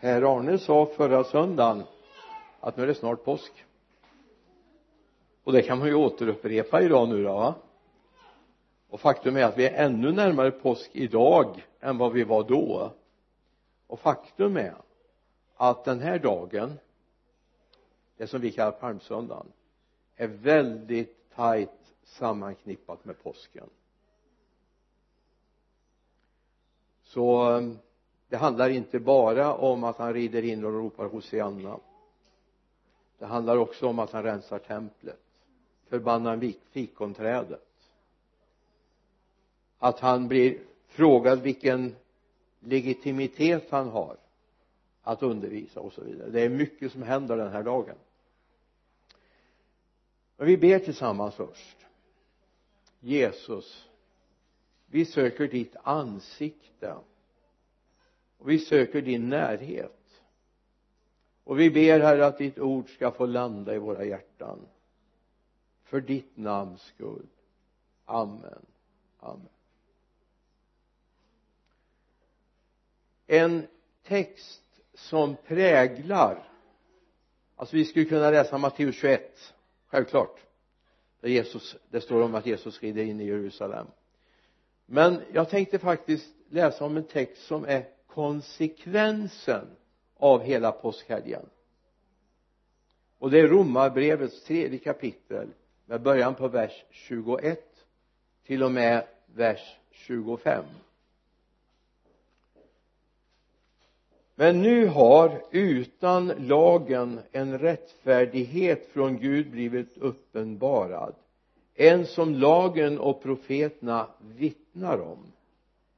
Per-Arne sa förra söndagen att nu är det snart påsk. Och det kan man ju återupprepa idag nu då va? Och faktum är att vi är ännu närmare påsk idag än vad vi var då. Och faktum är att den här dagen det som vi kallar palmsöndagen är väldigt tajt sammanknippat med påsken. Så ehm, det handlar inte bara om att han rider in och ropar Hosianna. Det handlar också om att han rensar templet förbannar fikonträdet. Att han blir frågad vilken legitimitet han har att undervisa och så vidare. Det är mycket som händer den här dagen. Men vi ber tillsammans först. Jesus vi söker ditt ansikte och vi söker din närhet. Och vi ber herre att ditt ord ska få landa i våra hjärtan. För ditt namns skull. Amen. Amen. En text som präglar alltså vi skulle kunna läsa Matteus 21 självklart. Där Jesus det står om att Jesus rider in i Jerusalem. Men jag tänkte faktiskt läsa om en text som är konsekvensen av hela påskhelgen. Och det är romarbrevets tredje kapitel med början på vers 21 till och med vers 25 men nu har utan lagen en rättfärdighet från Gud blivit uppenbarad en som lagen och profeterna vittnar om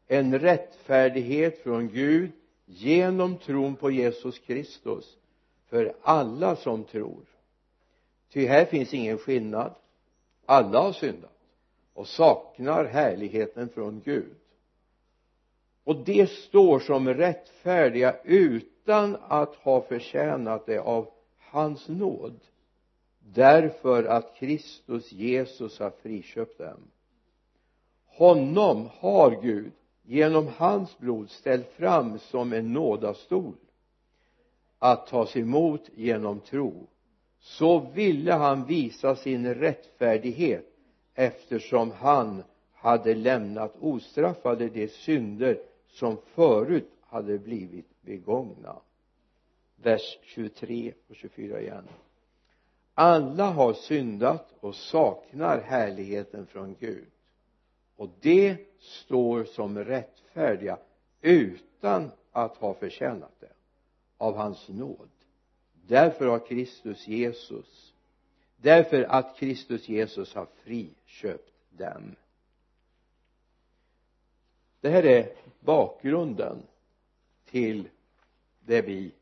en rättfärdighet från Gud genom tron på Jesus Kristus för alla som tror. Ty här finns ingen skillnad. Alla har syndat och saknar härligheten från Gud. Och det står som rättfärdiga utan att ha förtjänat det av hans nåd därför att Kristus Jesus har friköpt dem. Honom har Gud genom hans blod ställt fram som en nådastol att tas emot genom tro så ville han visa sin rättfärdighet eftersom han hade lämnat ostraffade de synder som förut hade blivit begångna. Vers 23 och 24 igen. Alla har syndat och saknar härligheten från Gud. Och det står som rättfärdiga utan att ha förtjänat det. Av hans nåd. Därför har Kristus Jesus därför att Kristus Jesus har friköpt dem. Det här är bakgrunden till det vi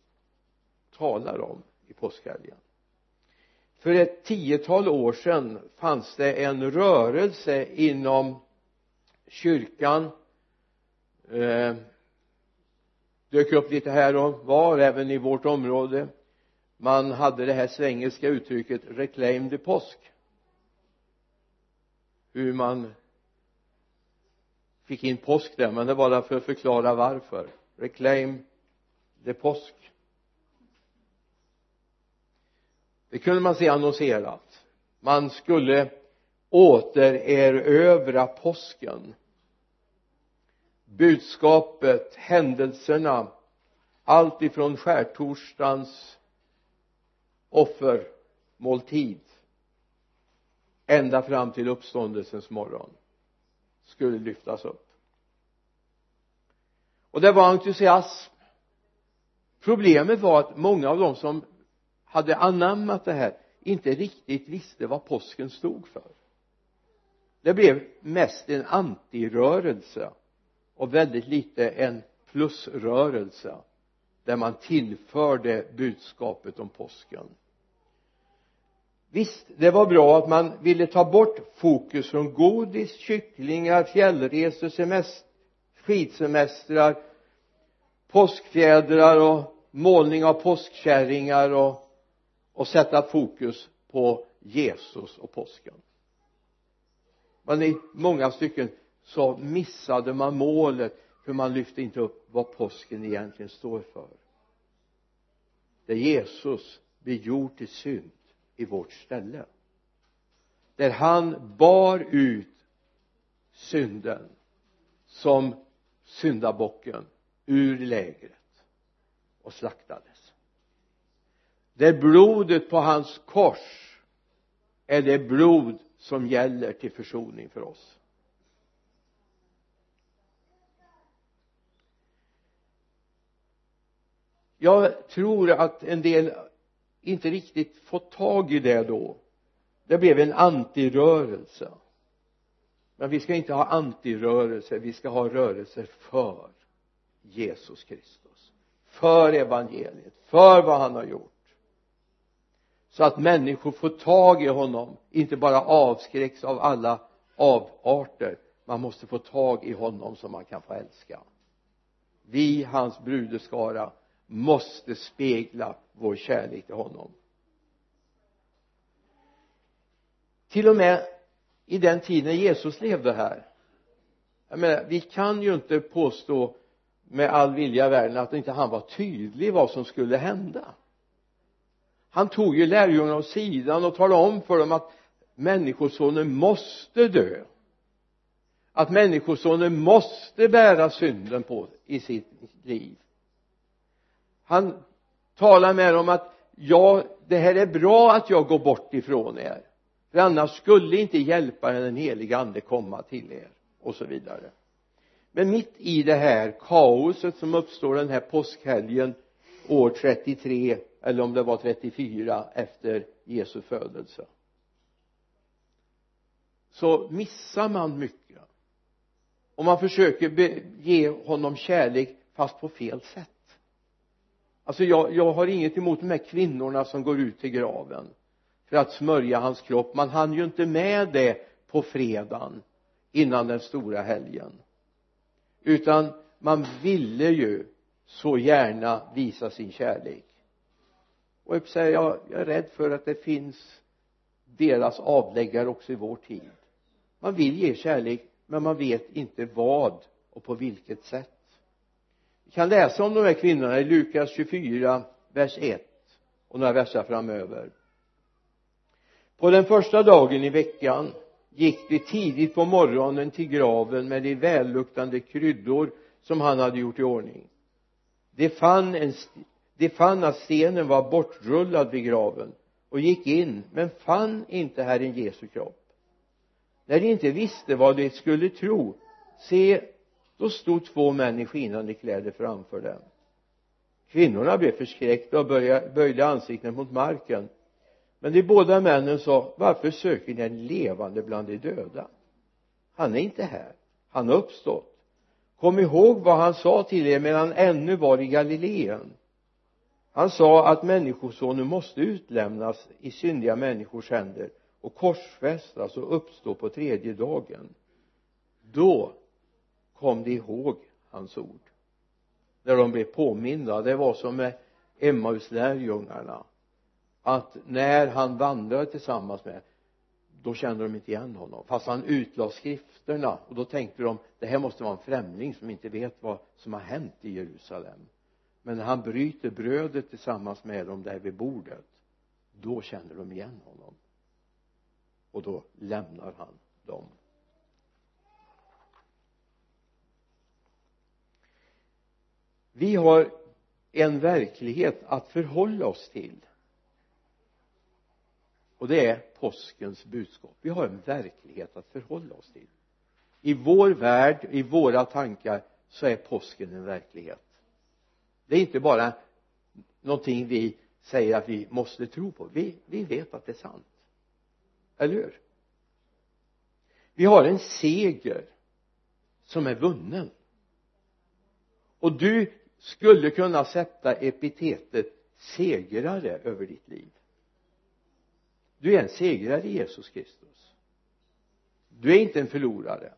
talar om i påskhelgen. För ett tiotal år sedan fanns det en rörelse inom kyrkan eh, dök upp lite här och var även i vårt område. Man hade det här svengelska uttrycket reclaim the påsk. Hur man fick in påsk där men det var för att förklara varför. Reclaim the påsk. Det kunde man se annonserat. Man skulle återerövra påsken. Budskapet, händelserna allt ifrån skärtorsdagens offermåltid ända fram till uppståndelsens morgon skulle lyftas upp. Och det var entusiasm. Problemet var att många av dem som hade anammat det här inte riktigt visste vad påsken stod för det blev mest en antirörelse och väldigt lite en plusrörelse där man tillförde budskapet om påsken. Visst det var bra att man ville ta bort fokus från godis, kycklingar, fjällresor, semester, skidsemestrar påskfjädrar och målning av påskkärringar och, och sätta fokus på Jesus och påsken men i många stycken så missade man målet för man lyfte inte upp vad påsken egentligen står för. Där Jesus blir gjord till synd i vårt ställe. Där han bar ut synden som syndabocken ur lägret och slaktades. Där blodet på hans kors är det blod som gäller till försoning för oss. Jag tror att en del inte riktigt fått tag i det då. Det blev en antirörelse. Men vi ska inte ha antirörelse vi ska ha rörelser för Jesus Kristus. För evangeliet för vad han har gjort så att människor får tag i honom inte bara avskräcks av alla avarter. Man måste få tag i honom som man kan få älska. Vi hans brudeskara måste spegla vår kärlek till honom. Till och med i den tiden Jesus levde här. Jag menar vi kan ju inte påstå med all vilja i världen att inte han var tydlig vad som skulle hända han tog ju lärjungarna åt sidan och talade om för dem att människosonen måste dö. Att människosonen måste bära synden på i sitt liv. Han talar med dem att ja det här är bra att jag går bort ifrån er för annars skulle inte hjälparen den helige ande komma till er och så vidare. Men mitt i det här kaoset som uppstår den här påskhelgen år 33 eller om det var 34 efter Jesu födelse. Så missar man mycket. Om man försöker ge honom kärlek fast på fel sätt. Alltså jag, jag har inget emot de här kvinnorna som går ut till graven för att smörja hans kropp. Man hann ju inte med det på fredagen innan den stora helgen. Utan man ville ju så gärna visa sin kärlek. Och jag säger jag, jag är rädd för att det finns deras avläggare också i vår tid. Man vill ge kärlek men man vet inte vad och på vilket sätt. Vi kan läsa om de här kvinnorna i Lukas 24 vers 1 och några verser framöver. På den första dagen i veckan gick de tidigt på morgonen till graven med de välluktande kryddor som han hade gjort i ordning de fann, en, de fann att stenen var bortrullad vid graven och gick in men fann inte Herren Jesu kropp. När de inte visste vad de skulle tro se då stod två män i skinande kläder framför dem. Kvinnorna blev förskräckta och böjde ansiktet mot marken. Men de båda männen sa varför söker ni en levande bland de döda? Han är inte här. Han har uppstått kom ihåg vad han sa till er medan han ännu var i Galileen. Han sa att människosonen måste utlämnas i syndiga människors händer och korsfästas och uppstå på tredje dagen. Då kom de ihåg hans ord. När de blev påminda det var som med Emmaus lärjungarna. Att när han vandrade tillsammans med då kände de inte igen honom. Fast han utlade skrifterna. Och då tänkte de det här måste vara en främling som inte vet vad som har hänt i Jerusalem. Men när han bryter brödet tillsammans med dem där vid bordet då känner de igen honom. Och då lämnar han dem. Vi har en verklighet att förhålla oss till och det är påskens budskap. Vi har en verklighet att förhålla oss till. I vår värld, i våra tankar så är påsken en verklighet. Det är inte bara någonting vi säger att vi måste tro på. Vi, vi vet att det är sant. Eller hur? Vi har en seger som är vunnen. Och du skulle kunna sätta epitetet segrare över ditt liv du är en segrare i Jesus Kristus. Du är inte en förlorare.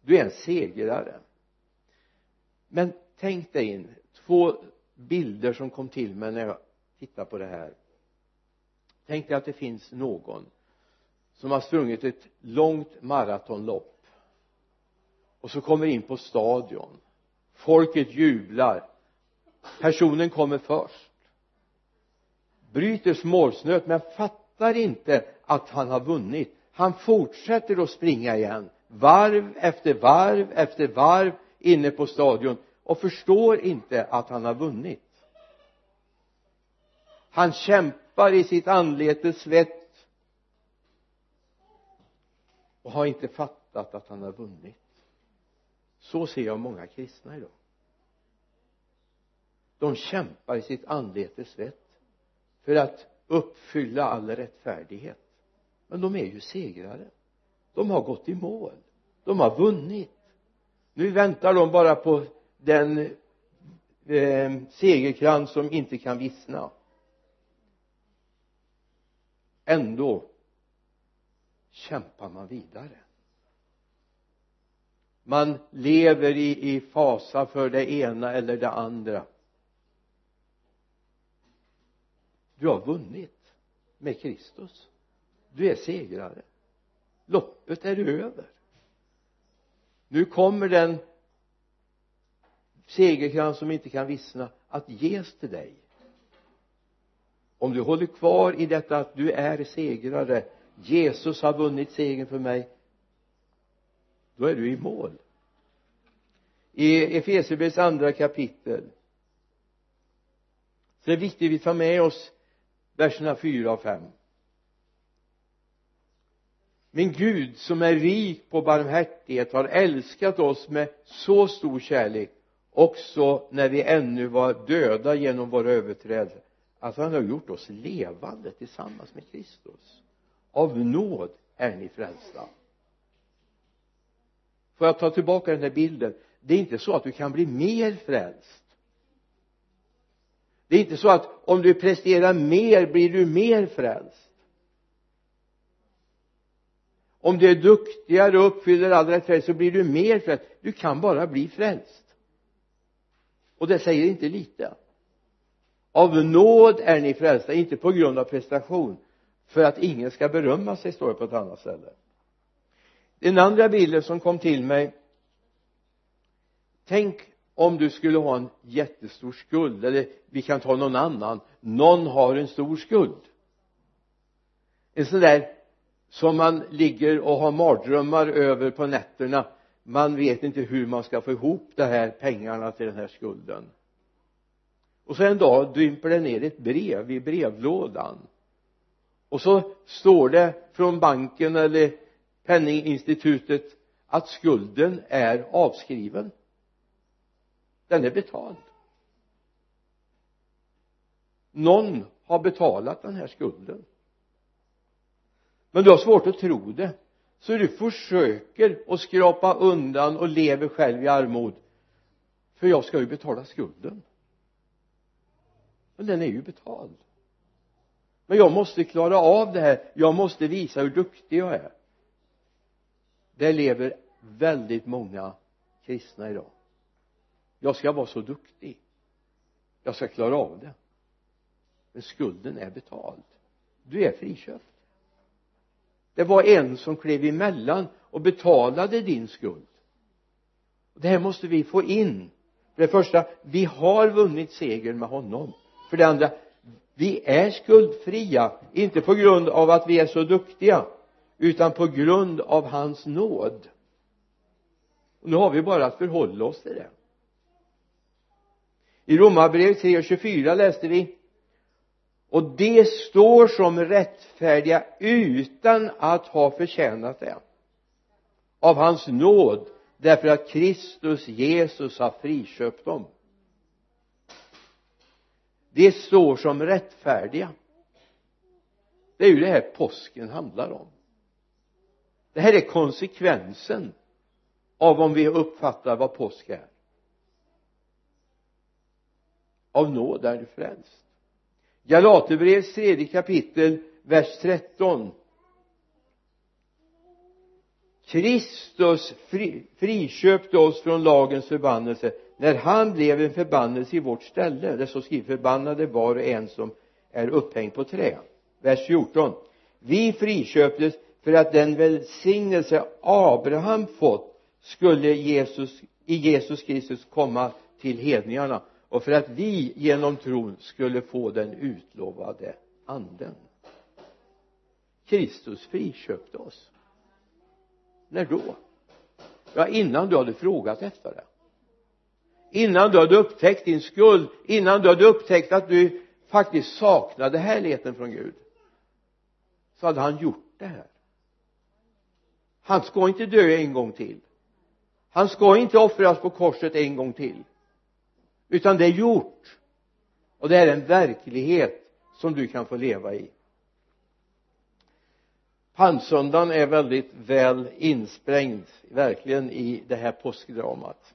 Du är en segrare. Men tänk dig in två bilder som kom till mig när jag tittade på det här. Tänk dig att det finns någon som har sprungit ett långt maratonlopp och så kommer in på stadion. Folket jublar. Personen kommer först. Bryter småsnöt men fattar inte att han har vunnit. Han fortsätter att springa igen varv efter varv efter varv inne på stadion och förstår inte att han har vunnit. Han kämpar i sitt anletes svett och har inte fattat att han har vunnit. Så ser jag många kristna idag. De kämpar i sitt anletes svett för att uppfylla all rättfärdighet. Men de är ju segrare. De har gått i mål. De har vunnit. Nu väntar de bara på den eh, segerkrans som inte kan vissna. Ändå kämpar man vidare. Man lever i, i fasa för det ena eller det andra. Du har vunnit med Kristus. Du är segrare. Loppet är över. Nu kommer den segerkrans som inte kan vissna att ges till dig. Om du håller kvar i detta att du är segrare Jesus har vunnit segern för mig då är du i mål. I Efesierbrevets andra kapitel så det är viktigt att vi tar med oss verserna 4 och 5 min Gud som är rik på barmhärtighet har älskat oss med så stor kärlek också när vi ännu var döda genom våra överträdelser att alltså, han har gjort oss levande tillsammans med Kristus. Av nåd är ni frälsta. Får jag ta tillbaka den här bilden? Det är inte så att du kan bli mer frälst det är inte så att om du presterar mer blir du mer frälst. Om du är duktigare och uppfyller all rättfärdighet så blir du mer frälst. Du kan bara bli frälst. Och det säger inte lite. Av nåd är ni frälsta inte på grund av prestation för att ingen ska berömma sig står det på ett annat ställe. Den andra bilden som kom till mig tänk om du skulle ha en jättestor skuld eller vi kan ta någon annan någon har en stor skuld. En sån där som man ligger och har mardrömmar över på nätterna man vet inte hur man ska få ihop de här pengarna till den här skulden. Och så en dag dimper det ner ett brev i brevlådan. Och så står det från banken eller penninginstitutet att skulden är avskriven den är betald. Någon har betalat den här skulden. Men du har svårt att tro det. Så du försöker att skrapa undan och lever själv i armod. För jag ska ju betala skulden. Men den är ju betald. Men jag måste klara av det här. Jag måste visa hur duktig jag är. Där lever väldigt många kristna idag jag ska vara så duktig. Jag ska klara av det. Men skulden är betald. Du är friköpt. Det var en som klev emellan och betalade din skuld. Det här måste vi få in. För det första vi har vunnit seger med honom. För det andra vi är skuldfria. Inte på grund av att vi är så duktiga utan på grund av hans nåd. Och nu har vi bara att förhålla oss till det i romarbrevet 3.24 läste vi och de står som rättfärdiga utan att ha förtjänat det. Av hans nåd därför att Kristus Jesus har friköpt dem. De står som rättfärdiga. Det är ju det här påsken handlar om. Det här är konsekvensen av om vi uppfattar vad påsk är av nåd är du frälst. Galaterbrevets tredje kapitel vers 13 Kristus fri, friköpte oss från lagens förbannelse. När han blev en förbannelse i vårt ställe det står skrivet förbannade var och en som är upphängd på trä. Vers 14 vi friköptes för att den välsignelse Abraham fått skulle Jesus i Jesus Kristus komma till hedningarna och för att vi genom tron skulle få den utlovade anden. Kristus friköpte oss. När då? Ja innan du hade frågat efter det. Innan du hade upptäckt din skuld innan du hade upptäckt att du faktiskt saknade härligheten från Gud så hade han gjort det här. Han ska inte dö en gång till. Han ska inte offras på korset en gång till utan det är gjort. Och det är en verklighet som du kan få leva i. Palmsöndagen är väldigt väl insprängd verkligen i det här påskdramat.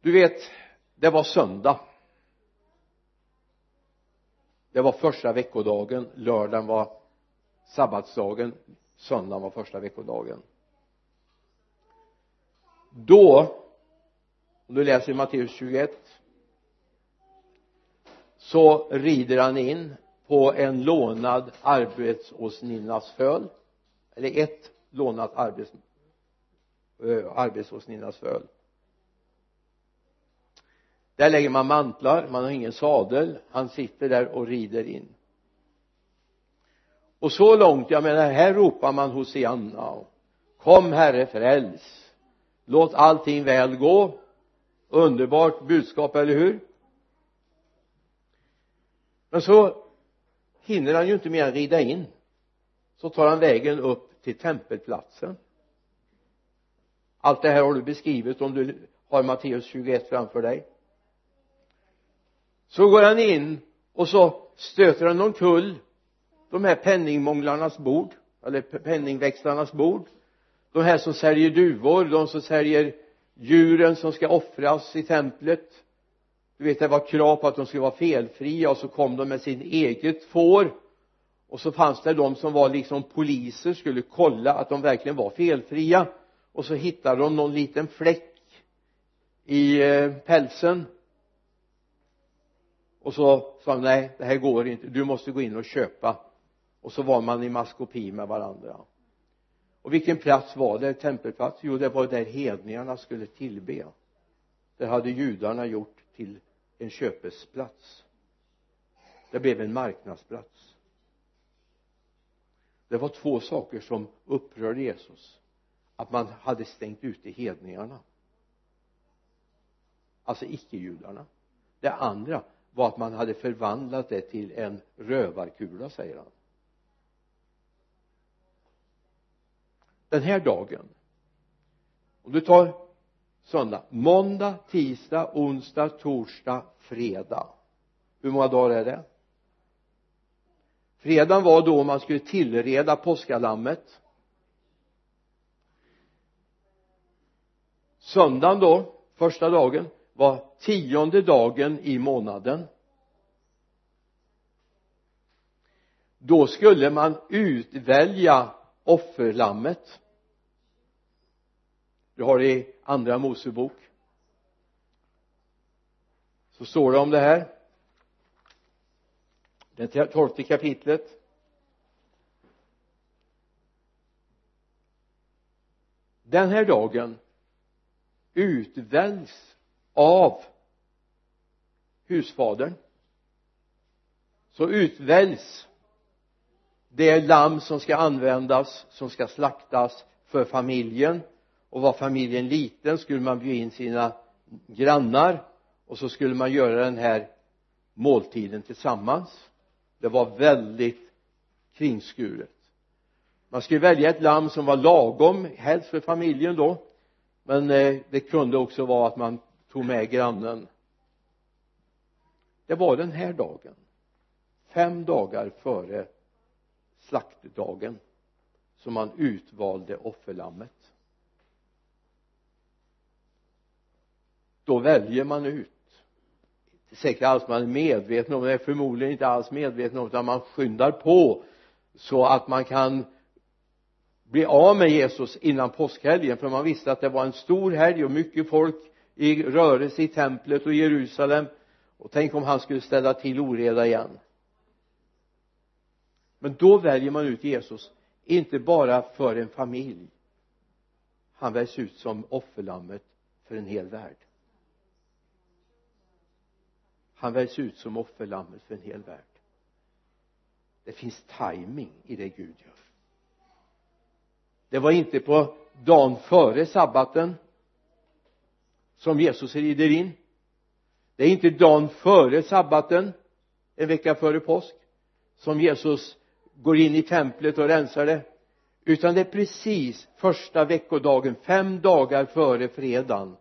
Du vet det var söndag. Det var första veckodagen. Lördagen var sabbatsdagen. Söndagen var första veckodagen. Då om du läser i Matteus 21 så rider han in på en lånad arbetsåsninnas föl. Eller ett lånat arbets, äh, arbetsåsninnas föl. Där lägger man mantlar, man har ingen sadel. Han sitter där och rider in. Och så långt, jag menar här ropar man Hosianna kom herre fräls. Låt allting väl gå underbart budskap, eller hur? Men så hinner han ju inte mer än rida in. Så tar han vägen upp till tempelplatsen. Allt det här har du beskrivit om du har Matteus 21 framför dig. Så går han in och så stöter han omkull de här penningmånglarnas bord eller penningväxlarnas bord. De här som säljer duvor de som säljer djuren som ska offras i templet. Du vet det var krav på att de skulle vara felfria och så kom de med sin eget får. Och så fanns det de som var liksom poliser skulle kolla att de verkligen var felfria. Och så hittade de någon liten fläck i eh, pälsen. Och så sa de nej det här går inte. Du måste gå in och köpa. Och så var man i maskopi med varandra och vilken plats var det? Tempelplats? Jo det var där hedningarna skulle tillbe. Det hade judarna gjort till en köpesplats. Det blev en marknadsplats. Det var två saker som upprörde Jesus. Att man hade stängt ute hedningarna. Alltså icke-judarna. Det andra var att man hade förvandlat det till en rövarkula säger han. Den här dagen. Om du tar söndag måndag tisdag onsdag torsdag fredag. Hur många dagar är det? Fredagen var då man skulle tillreda påskalammet söndagen då första dagen var tionde dagen i månaden. Då skulle man utvälja offerlammet. Du har det i andra Mosebok. Så står det om det här. Det tolfte kapitlet. Den här dagen utväljs av husfadern. Så utväljs det lamm som ska användas som ska slaktas för familjen. Och var familjen liten skulle man bjuda in sina grannar och så skulle man göra den här måltiden tillsammans. Det var väldigt kringskuret. Man skulle välja ett lamm som var lagom helst för familjen då men eh, det kunde också vara att man tog med grannen. Det var den här dagen fem dagar före slaktdagen som man utvalde offerlammet. Då väljer man ut det är säkert alls man är medveten om det är förmodligen inte alls medveten om utan man skyndar på så att man kan bli av med Jesus innan påskhelgen. För man visste att det var en stor helg och mycket folk i rörelse i templet och Jerusalem. Och tänk om han skulle ställa till oreda igen men då väljer man ut Jesus inte bara för en familj. Han väljs ut som offerlammet för en hel värld. Han väljs ut som offerlammet för en hel värld. Det finns timing i det Gud gör. Det var inte på dagen före sabbaten som Jesus rider in. Det är inte dagen före sabbaten en vecka före påsk som Jesus går in i templet och rensar det. Utan det är precis första veckodagen fem dagar före fredagen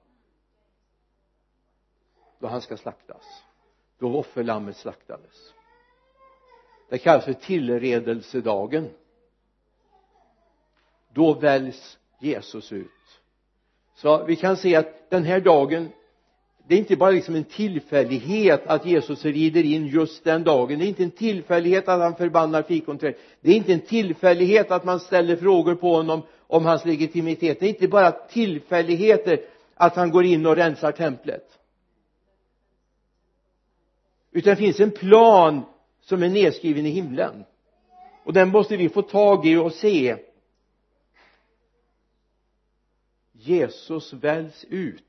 då han ska slaktas. Då offerlammet slaktades. Det kallas för tillredelsedagen. Då väljs Jesus ut. Så vi kan se att den här dagen det är inte bara liksom en tillfällighet att Jesus rider in just den dagen. Det är inte en tillfällighet att han förbannar fikonträdet det är inte en tillfällighet att man ställer frågor på honom om hans legitimitet. Det är inte bara tillfälligheter att han går in och rensar templet. Utan det finns en plan som är nedskriven i himlen. Och den måste vi få tag i och se. Jesus väljs ut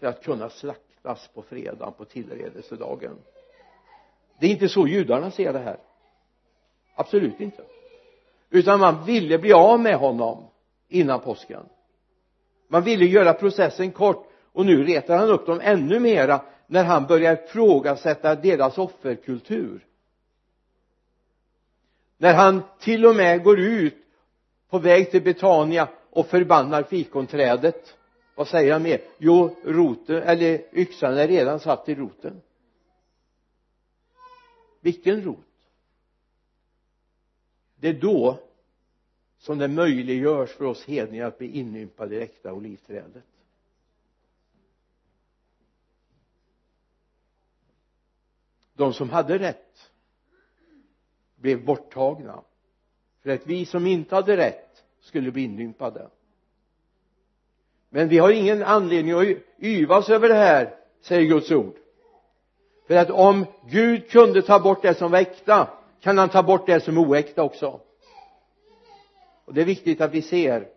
för att kunna slaktas på fredagen på tillredelsedagen. Det är inte så judarna ser det här. Absolut inte. Utan man ville bli av med honom innan påsken. Man ville göra processen kort och nu retar han upp dem ännu mera när han börjar ifrågasätta deras offerkultur. När han till och med går ut på väg till Betania och förbannar fikonträdet vad säger han mer? Jo roten eller yxan är redan satt i roten. Vilken rot? Det är då som det möjliggörs för oss hedningar att bli inympade i äkta olivträdet. De som hade rätt blev borttagna för att vi som inte hade rätt skulle bli inympade men vi har ingen anledning att yvas över det här säger Guds ord. För att om Gud kunde ta bort det som var äkta kan han ta bort det som är oäkta också. Och det är viktigt att vi ser.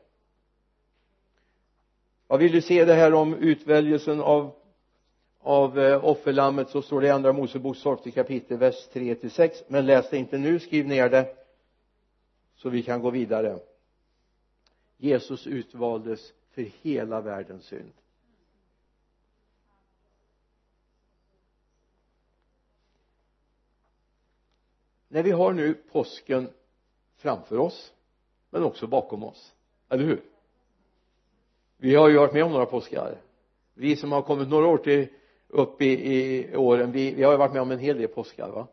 Vad vill du se det här om utväljelsen av av eh, offerlammet så står det i andra Moseboks 12 kapitel vers 3 till 6 men läs det inte nu skriv ner det så vi kan gå vidare. Jesus utvaldes för hela världens synd. När vi har nu påsken framför oss men också bakom oss eller hur? Vi har ju varit med om några påskar. Vi som har kommit några år till upp i, i åren vi, vi har ju varit med om en hel del påskar va?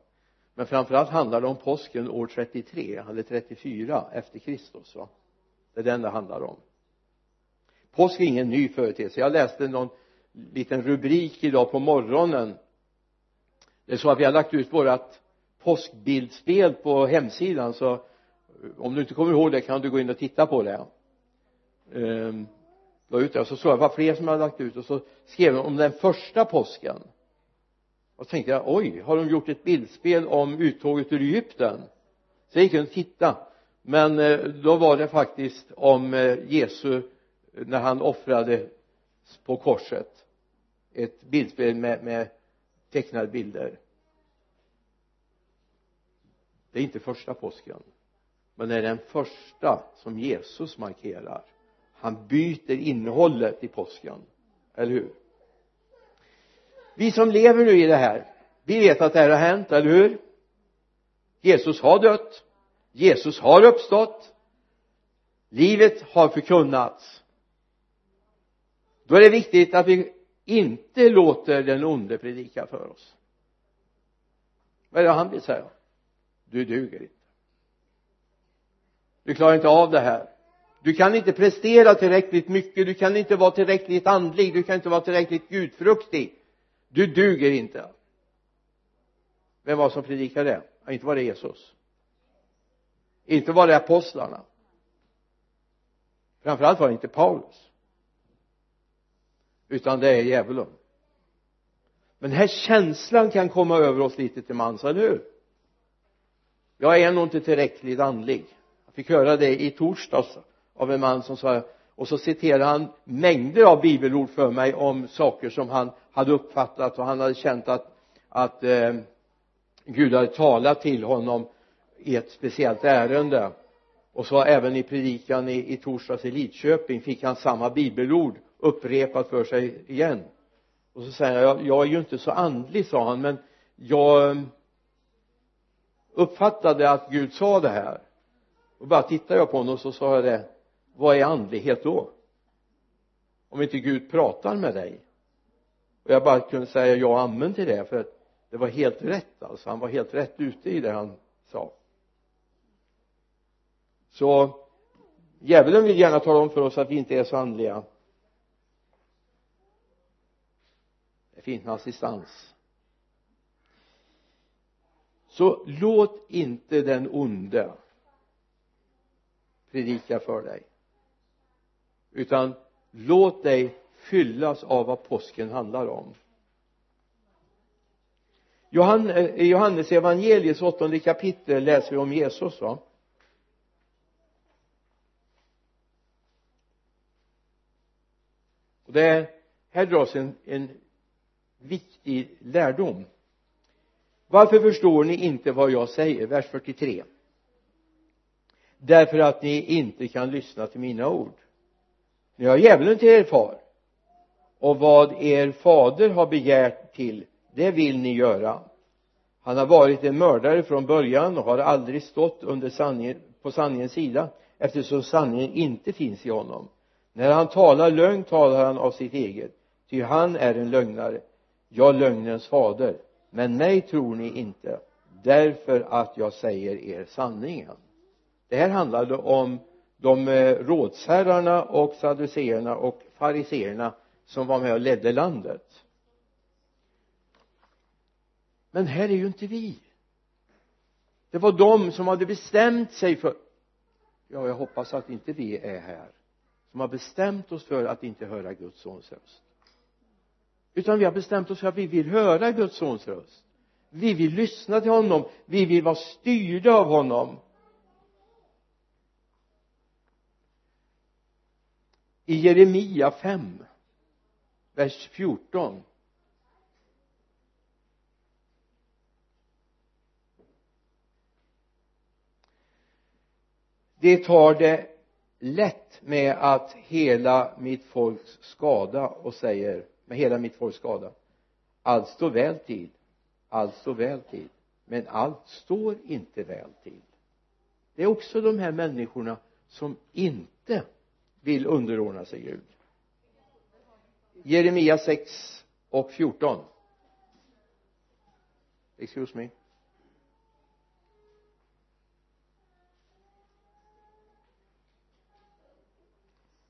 Men framförallt handlar det om påsken år 33 eller 34 efter Kristus va? Det är den det handlar om påsk är ingen ny företeelse. Jag läste någon liten rubrik idag på morgonen. Det är så att vi har lagt ut vårat påskbildspel på hemsidan så eh, om du inte kommer ihåg det kan du gå in och titta på det. Ehm, la ut det och så såg jag vad fler som hade lagt ut och så skrev de om den första påsken. Och så tänkte jag oj har de gjort ett bildspel om uttåget ur Egypten? Så jag gick in och tittade. Men eh, då var det faktiskt om eh, Jesu när han offrade på korset ett bildspel med, med tecknade bilder. Det är inte första påsken men det är den första som Jesus markerar. Han byter innehållet i påsken eller hur? Vi som lever nu i det här vi vet att det här har hänt, eller hur? Jesus har dött. Jesus har uppstått. Livet har förkunnats då är det viktigt att vi inte låter den onde predika för oss. Vad är det han vill säga? Du duger inte. Du klarar inte av det här. Du kan inte prestera tillräckligt mycket. Du kan inte vara tillräckligt andlig. Du kan inte vara tillräckligt gudfruktig. Du duger inte. Vem var det som predikade? Det ja, inte var det Jesus. Inte var det apostlarna. Framförallt var det inte Paulus utan det är djävulen. Men den här känslan kan komma över oss lite till mans, eller hur? Jag är nog inte tillräckligt andlig. Jag fick höra det i torsdags av en man som sa och så citerade han mängder av bibelord för mig om saker som han hade uppfattat och han hade känt att att eh, Gud hade talat till honom i ett speciellt ärende. Och så även i predikan i, i torsdags i Lidköping fick han samma bibelord upprepat för sig igen. Och så säger jag jag är ju inte så andlig sa han men jag mm, uppfattade att Gud sa det här. Och bara tittade jag på honom och så sa jag det vad är andlighet då? Om inte Gud pratar med dig. Och jag bara kunde säga ja amen till det för att det var helt rätt alltså. Han var helt rätt ute i det han sa. Så djävulen vill gärna tala om för oss att vi inte är så andliga. Det assistans. Så låt inte den onde predika för dig utan låt dig fyllas av vad påsken handlar om. Johannes, eh, i Johannes evangeliets åttonde kapitel läser vi om Jesus va? Och det här dras en, en viktig lärdom. Varför förstår ni inte vad jag säger? Vers 43 därför att ni inte kan lyssna till mina ord. Ni har djävulen till er far. Och vad er fader har begärt till det vill ni göra. Han har varit en mördare från början och har aldrig stått under sanningen, på sanningens sida eftersom sanningen inte finns i honom. När han talar lögn talar han av sitt eget ty han är en lögnare jag lögnens fader men mig tror ni inte därför att jag säger er sanningen. Det här handlade om de eh, rådsherrarna och saduceerna och fariseerna som var med och ledde landet. Men här är ju inte vi. Det var de som hade bestämt sig för ja jag hoppas att inte vi är här. Som har bestämt oss för att inte höra Guds sons röst utan vi har bestämt oss för att vi vill höra Guds sons röst. Vi vill lyssna till honom. Vi vill vara styrda av honom. I Jeremia 5 vers 14 de tar det lätt med att hela mitt folks skada och säger med hela mitt folks skada. Allt står väl till. Allt står väl till. Men allt står inte väl till. Det är också de här människorna som inte vill underordna sig Gud. Jeremia 6 och 14 excuse me.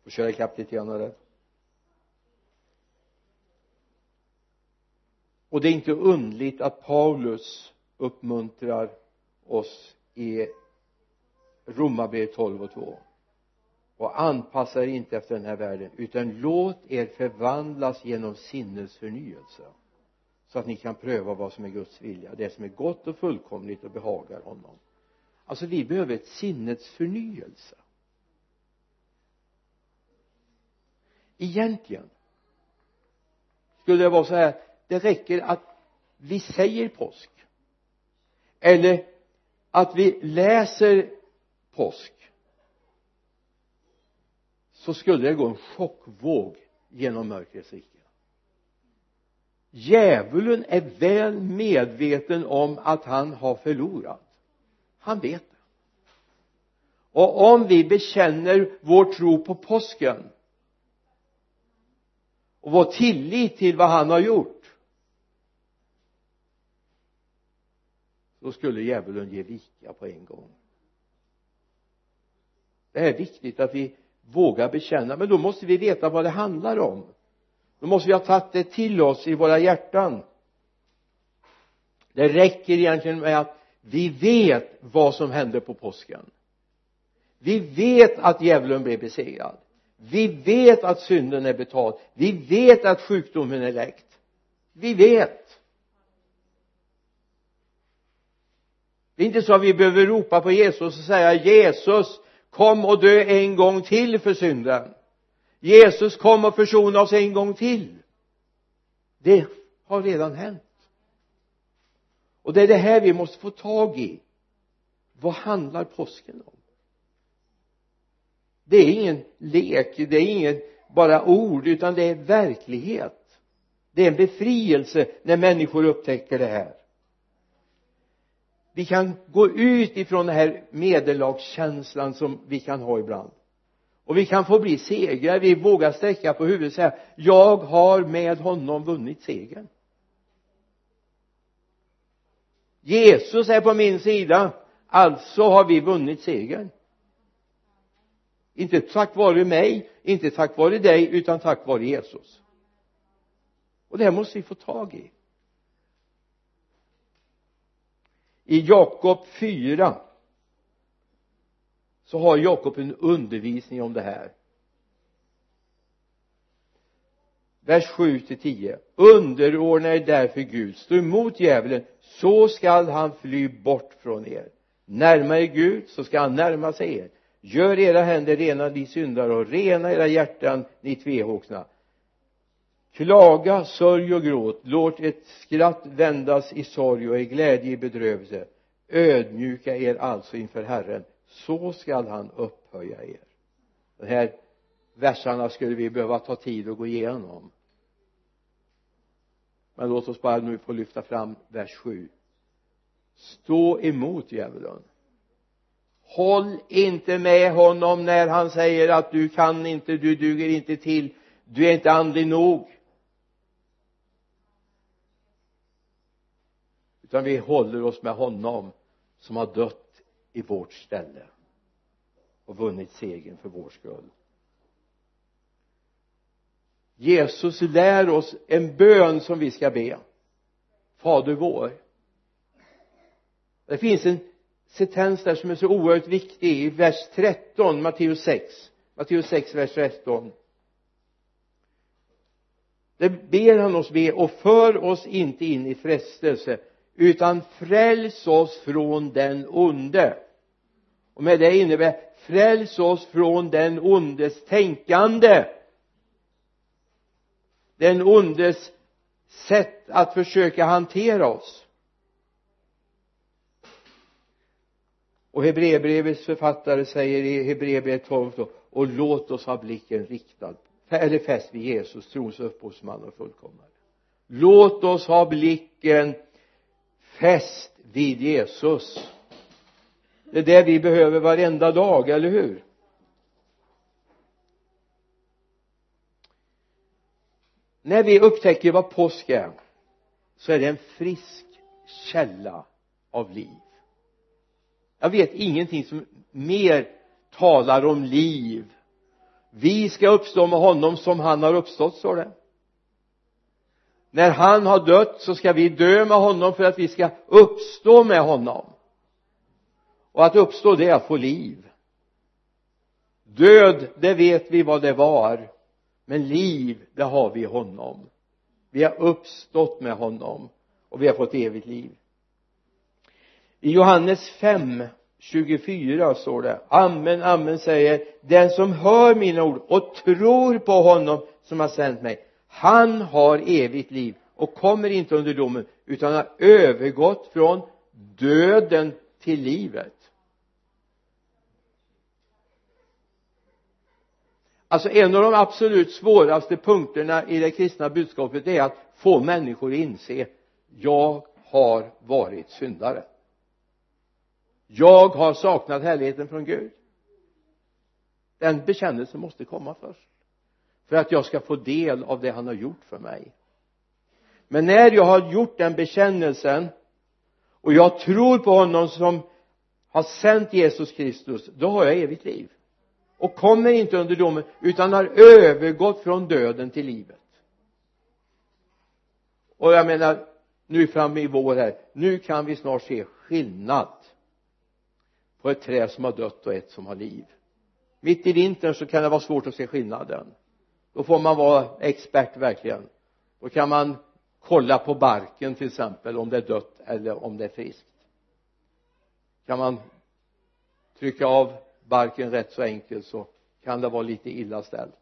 Får köra ikapp lite grann där och det är inte undligt att Paulus uppmuntrar oss i Romarbrevet 12 och 2 och anpassa er inte efter den här världen utan låt er förvandlas genom sinnets förnyelse så att ni kan pröva vad som är Guds vilja det som är gott och fullkomligt och behagar honom. Alltså vi behöver ett sinnets förnyelse. Egentligen skulle det vara så här det räcker att vi säger påsk. Eller att vi läser påsk. Så skulle det gå en chockvåg genom mörkrets rike. Djävulen är väl medveten om att han har förlorat. Han vet det. Och om vi bekänner vår tro på påsken och vår tillit till vad han har gjort då skulle djävulen ge vika på en gång. Det är viktigt att vi vågar bekänna men då måste vi veta vad det handlar om. Då måste vi ha tagit det till oss i våra hjärtan. Det räcker egentligen med att vi vet vad som hände på påsken. Vi vet att djävulen blev besegrad. Vi vet att synden är betald. Vi vet att sjukdomen är läkt vi vet. Det är inte så att vi behöver ropa på Jesus och säga Jesus kom och dö en gång till för synden Jesus kom och försona oss en gång till. Det har redan hänt. Och det är det här vi måste få tag i. Vad handlar påsken om? Det är ingen lek det är ingen bara ord utan det är verklighet. Det är en befrielse när människor upptäcker det här vi kan gå ut ifrån den här medellagskänslan som vi kan ha ibland. Och vi kan få bli segrare. Vi vågar sträcka på huvudet och säga jag har med honom vunnit segern. Jesus är på min sida. Alltså har vi vunnit segern. Inte tack vare mig inte tack vare dig utan tack vare Jesus. Och det här måste vi få tag i. i Jakob 4 så har Jakob en undervisning om det här. Vers 7 till 10 underordna er därför Gud. Stå emot djävulen så skall han fly bort från er. Närma er Gud så skall han närma sig er. Gör era händer rena ni syndare och rena era hjärtan ni tvehågsna klaga, sörj och gråt. Låt ett skratt vändas i sorg och i glädje i bedrövelse. Ödmjuka er alltså inför Herren. Så skall han upphöja er. De här versarna skulle vi behöva ta tid att gå igenom. Men låt oss bara nu få lyfta fram vers 7 stå emot djävulen. Håll inte med honom när han säger att du kan inte, du duger inte till. Du är inte andlig nog. Utan vi håller oss med honom som har dött i vårt ställe och vunnit segern för vår skull. Jesus lär oss en bön som vi ska be. Fader vår. Det finns en sentens där som är så oerhört viktig i vers 13 Matteus 6 Matteus 6 vers 13 det ber han oss be och för oss inte in i frestelse utan fräls oss från den onde. Och med det innebär fräls oss från den ondes tänkande. Den ondes sätt att försöka hantera oss. Och Hebreerbrevets författare säger i Hebreerbrevet 12 då, och låt oss ha blicken riktad eller fäst vid Jesus trons upphovsman och fullkomnare. Låt oss ha blicken fäst vid Jesus. Det är det vi behöver varenda dag, eller hur? När vi upptäcker vad påsk är så är det en frisk källa av liv. Jag vet ingenting som mer talar om liv. Vi ska uppstå med honom som han har uppstått står det när han har dött så ska vi dö med honom för att vi ska uppstå med honom. Och att uppstå det är att få liv. Död det vet vi vad det var. Men liv det har vi i honom. Vi har uppstått med honom och vi har fått evigt liv. I Johannes 5 24 står det amen amen säger den som hör mina ord och tror på honom som har sänt mig han har evigt liv och kommer inte under domen utan har övergått från döden till livet. Alltså en av de absolut svåraste punkterna i det kristna budskapet är att få människor att inse jag har varit syndare. Jag har saknat härligheten från Gud. Den bekännelsen måste komma först för att jag ska få del av det han har gjort för mig. Men när jag har gjort den bekännelsen och jag tror på honom som har sänt Jesus Kristus då har jag evigt liv. Och kommer inte under domen utan har övergått från döden till livet. Och jag menar nu framme i vår här nu kan vi snart se skillnad på ett träd som har dött och ett som har liv. Mitt i vintern så kan det vara svårt att se skillnaden då får man vara expert verkligen. Då kan man kolla på barken till exempel om det är dött eller om det är friskt. Kan man trycka av barken rätt så enkelt så kan det vara lite illa ställt.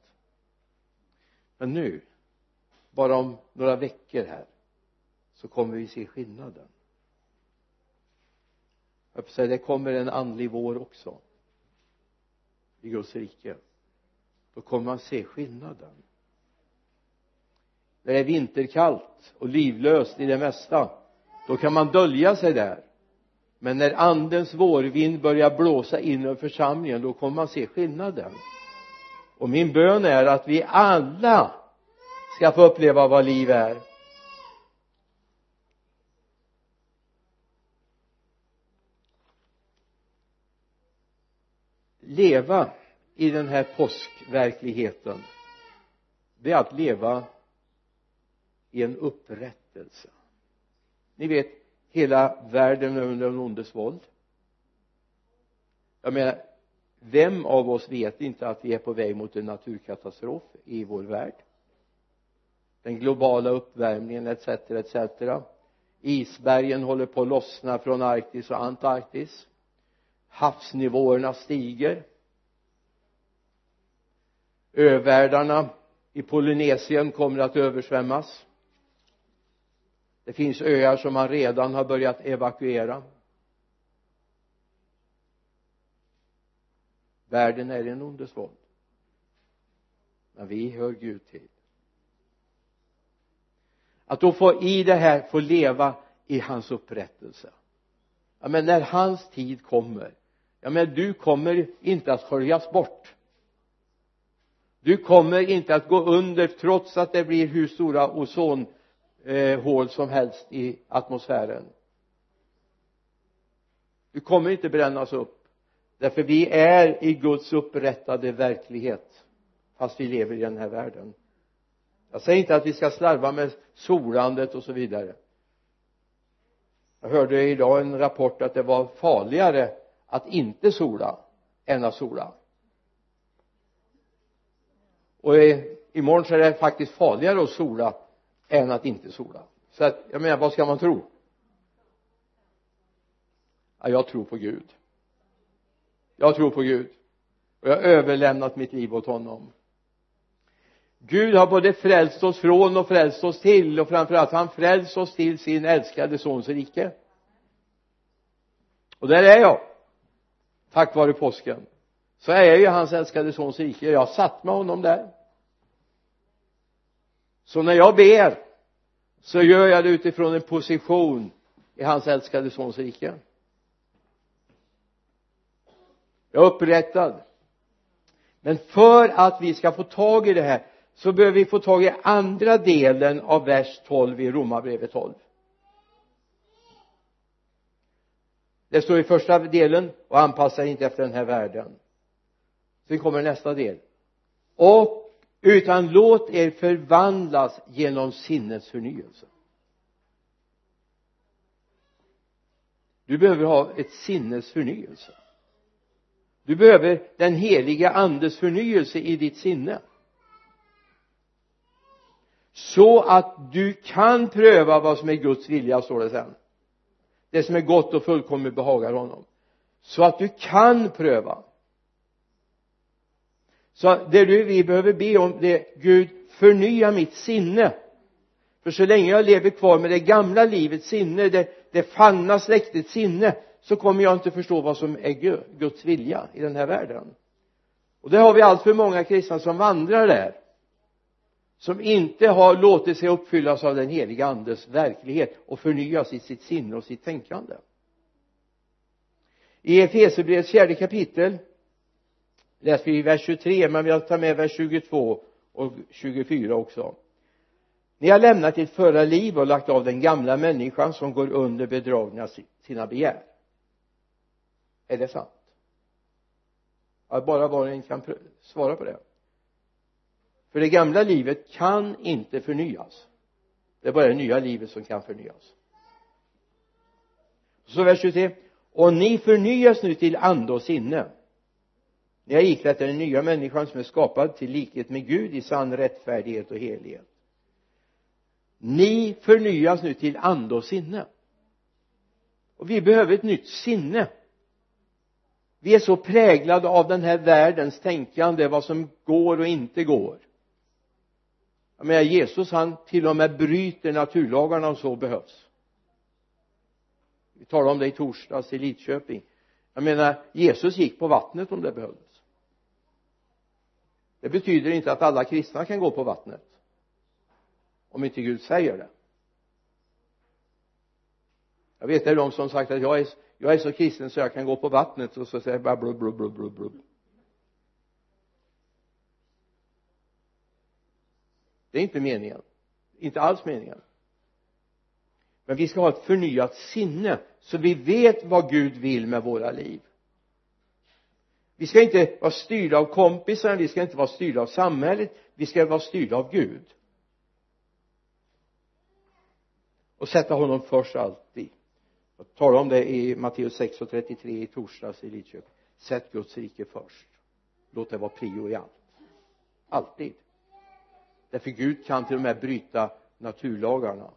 Men nu bara om några veckor här så kommer vi se skillnaden. Jag säga, det kommer en andlig vår också i Guds rike då kommer man se skillnaden. När det är vinterkallt och livlöst i det mesta då kan man dölja sig där. Men när andens vårvind börjar blåsa in över församlingen då kommer man se skillnaden. Och min bön är att vi alla ska få uppleva vad liv är. Leva i den här påskverkligheten det är att leva i en upprättelse. Ni vet hela världen är under en ondes våld. Jag menar vem av oss vet inte att vi är på väg mot en naturkatastrof i vår värld? Den globala uppvärmningen etc etc isbergen håller på att lossna från Arktis och Antarktis. Havsnivåerna stiger övärldarna i Polynesien kommer att översvämmas. Det finns öar som man redan har börjat evakuera. Världen är en ondes våld. Men vi hör Gud till. Att då få i det här få leva i hans upprättelse. Ja men när hans tid kommer ja men du kommer inte att sköljas bort du kommer inte att gå under trots att det blir hur stora ozonhål eh, som helst i atmosfären. Du kommer inte brännas upp därför vi är i Guds upprättade verklighet fast vi lever i den här världen. Jag säger inte att vi ska slarva med solandet och så vidare. Jag hörde idag en rapport att det var farligare att inte sola än att sola och imorgon så är det faktiskt farligare att sola än att inte sola. Så att jag menar vad ska man tro? Ja, jag tror på Gud. Jag tror på Gud. Och jag har överlämnat mitt liv åt honom. Gud har både frälst oss från och frälst oss till. Och framförallt han frälst oss till sin älskade sons rike. Och där är jag. Tack vare påsken. Så är jag ju hans älskade sons rike. Jag satt med honom där så när jag ber så gör jag det utifrån en position i hans älskade sons rike. Jag är upprättad. Men för att vi ska få tag i det här så behöver vi få tag i andra delen av vers 12 i romarbrevet 12 det står i första delen och anpassa inte efter den här världen. Sen kommer nästa del. Och utan låt er förvandlas genom sinnets förnyelse. Du behöver ha ett sinnes förnyelse. Du behöver den heliga andes förnyelse i ditt sinne. Så att du kan pröva vad som är Guds vilja står det sen. Det som är gott och fullkomligt behagar honom. Så att du kan pröva så det du, vi behöver be om det är Gud förnya mitt sinne. För så länge jag lever kvar med det gamla livets sinne det, det fallna släktets sinne så kommer jag inte förstå vad som är Guds vilja i den här världen. Och det har vi allt för många kristna som vandrar där som inte har låtit sig uppfyllas av den heliga andes verklighet och förnyas i sitt sinne och sitt tänkande. I Efesierbrevets fjärde kapitel läser vi vers 23 men jag tar med vers 22 och 24 också. Ni har lämnat ert förra liv och lagt av den gamla människan som går under bedragna sina begär. Är det sant? Att bara var och en kan svara på det. För det gamla livet kan inte förnyas. Det är bara det nya livet som kan förnyas. Så vers 23 och ni förnyas nu till ande och sinne ni har iklätt er den nya människan som är skapad till likhet med Gud i sann rättfärdighet och helighet. Ni förnyas nu till ande och sinne. Och vi behöver ett nytt sinne. Vi är så präglade av den här världens tänkande vad som går och inte går. Jag menar Jesus han till och med bryter naturlagarna om så behövs. Vi talade om det i torsdags i Lidköping. Jag menar Jesus gick på vattnet om det behövdes det betyder inte att alla kristna kan gå på vattnet. Om inte Gud säger det. Jag vet det är de som sagt att jag är, jag är så kristen så jag kan gå på vattnet och så säger jag bara blub, blub, blub, blub, blub. det är inte meningen. Inte alls meningen. Men vi ska ha ett förnyat sinne så vi vet vad Gud vill med våra liv vi ska inte vara styrda av kompisar vi ska inte vara styrda av samhället vi ska vara styrda av Gud. Och sätta honom först alltid. Jag talade om det i Matteus 6 och 33 i torsdags i Lidköping. Sätt Guds rike först. Låt det vara prio i allt. Alltid. Därför Gud kan till och med bryta naturlagarna.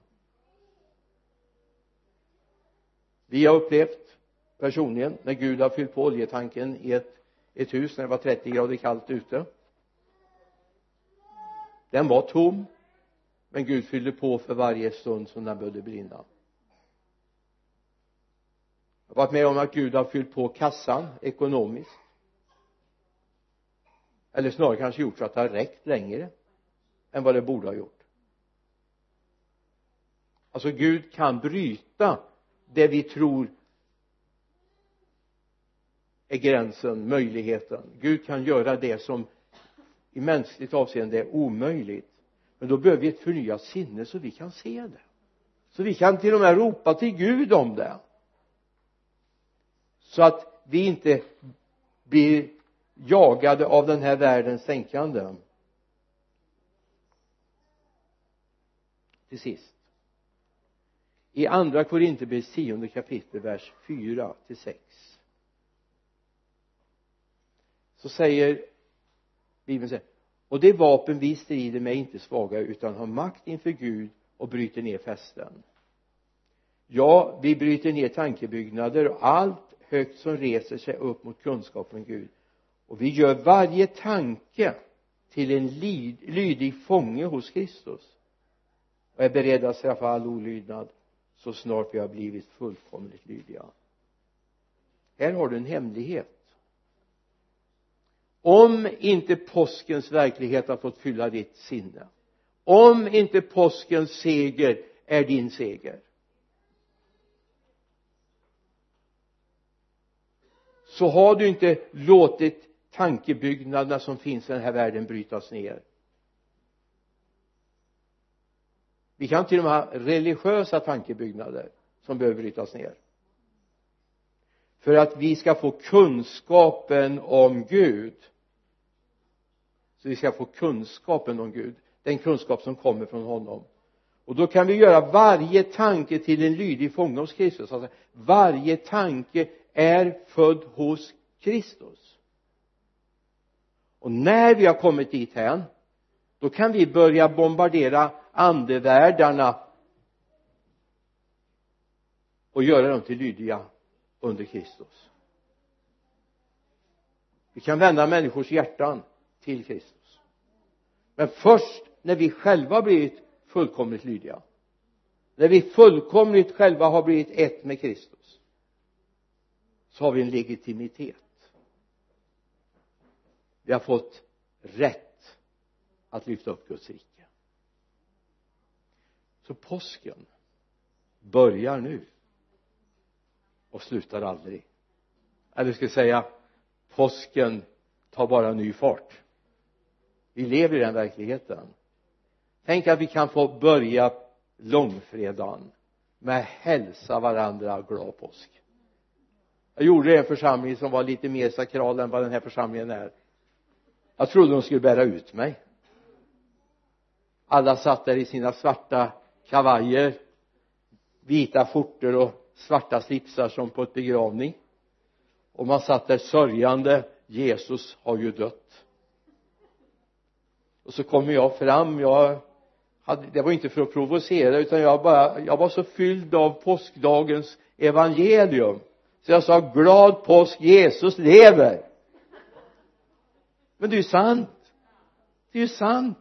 Vi har upplevt personligen när Gud har fyllt på oljetanken i ett, ett hus när det var 30 grader kallt ute. Den var tom men Gud fyllde på för varje stund som den behövde brinna. Jag har varit med om att Gud har fyllt på kassan ekonomiskt. Eller snarare kanske gjort så att det har räckt längre än vad det borde ha gjort. Alltså Gud kan bryta det vi tror är gränsen, möjligheten. Gud kan göra det som i mänskligt avseende är omöjligt. Men då behöver vi ett förnyat sinne så vi kan se det. Så vi kan till och med ropa till Gud om det. Så att vi inte blir jagade av den här världens tänkande. Till sist. I andra Korinthierbrevets tionde kapitel vers 4 till 6 så säger bibeln så här och det vapen vi strider med är inte svaga utan har makt inför Gud och bryter ner fästen. Ja vi bryter ner tankebyggnader och allt högt som reser sig upp mot kunskap från Gud. Och vi gör varje tanke till en lydig fånge hos Kristus. Och är beredda att straffa all olydnad så snart vi har blivit fullkomligt lydiga. Här har du en hemlighet om inte påskens verklighet har fått fylla ditt sinne om inte påskens seger är din seger så har du inte låtit tankebyggnaderna som finns i den här världen brytas ner. Vi kan till och med ha religiösa tankebyggnader som behöver brytas ner. För att vi ska få kunskapen om Gud det vi ska få kunskapen om Gud. Den kunskap som kommer från honom. Och då kan vi göra varje tanke till en lydig fånge hos Kristus. Alltså varje tanke är född hos Kristus. Och när vi har kommit dit hän då kan vi börja bombardera andevärldarna och göra dem till lydiga under Kristus. Vi kan vända människors hjärtan till Kristus men först när vi själva blivit fullkomligt lydiga. När vi fullkomligt själva har blivit ett med Kristus. Så har vi en legitimitet. Vi har fått rätt att lyfta upp Guds rike. Så påsken börjar nu och slutar aldrig. Eller ska jag säga påsken tar bara ny fart vi lever i den verkligheten. Tänk att vi kan få börja långfredagen med att hälsa varandra glad påsk. Jag gjorde det i en församling som var lite mer sakral än vad den här församlingen är. Jag trodde de skulle bära ut mig. Alla satt där i sina svarta kavajer vita skjortor och svarta slipsar som på ett begravning. Och man satt där sörjande Jesus har ju dött och så kommer jag fram jag hade, det var inte för att provocera utan jag bara jag var så fylld av påskdagens evangelium. Så jag sa glad påsk Jesus lever. Men det är ju sant. Det är ju sant.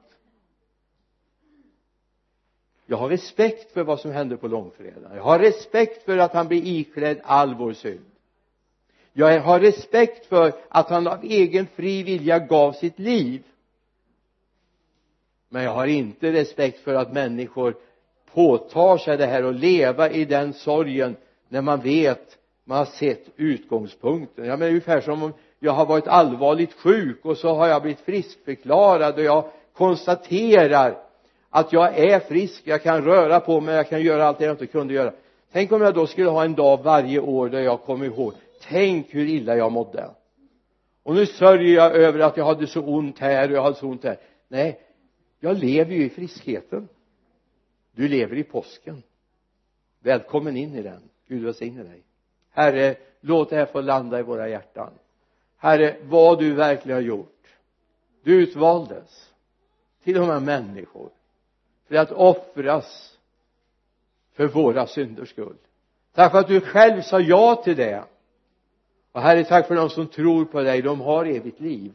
Jag har respekt för vad som hände på långfredagen. Jag har respekt för att han blir iklädd all vår synd. Jag har respekt för att han av egen fri vilja gav sitt liv men jag har inte respekt för att människor påtar sig det här och leva i den sorgen när man vet man har sett utgångspunkten. Jag menar ungefär som om jag har varit allvarligt sjuk och så har jag blivit friskförklarad och jag konstaterar att jag är frisk, jag kan röra på mig, jag kan göra allt det jag inte kunde göra. Tänk om jag då skulle ha en dag varje år där jag kommer ihåg tänk hur illa jag mådde. Och nu sörjer jag över att jag hade så ont här och jag hade så ont här. Nej jag lever ju i friskheten. Du lever i påsken. Välkommen in i den. Gud välsigne dig. Herre låt det här få landa i våra hjärtan. Herre vad du verkligen har gjort. Du utvaldes till de här människor för att offras för våra synders skull. Tack för att du själv sa ja till det. Och herre tack för de som tror på dig. De har evigt liv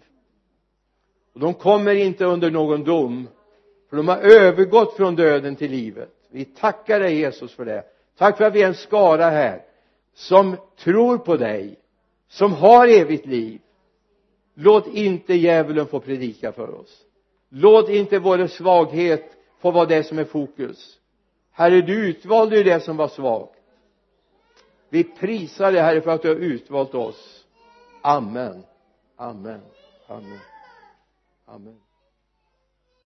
och de kommer inte under någon dom för de har övergått från döden till livet. Vi tackar dig Jesus för det. Tack för att vi är en skara här som tror på dig som har evigt liv. Låt inte djävulen få predika för oss. Låt inte vår svaghet få vara det som är fokus. Herre du utvalde ju det som var svagt. Vi prisar dig herre för att du har utvalt oss. Amen. Amen. Amen. Amen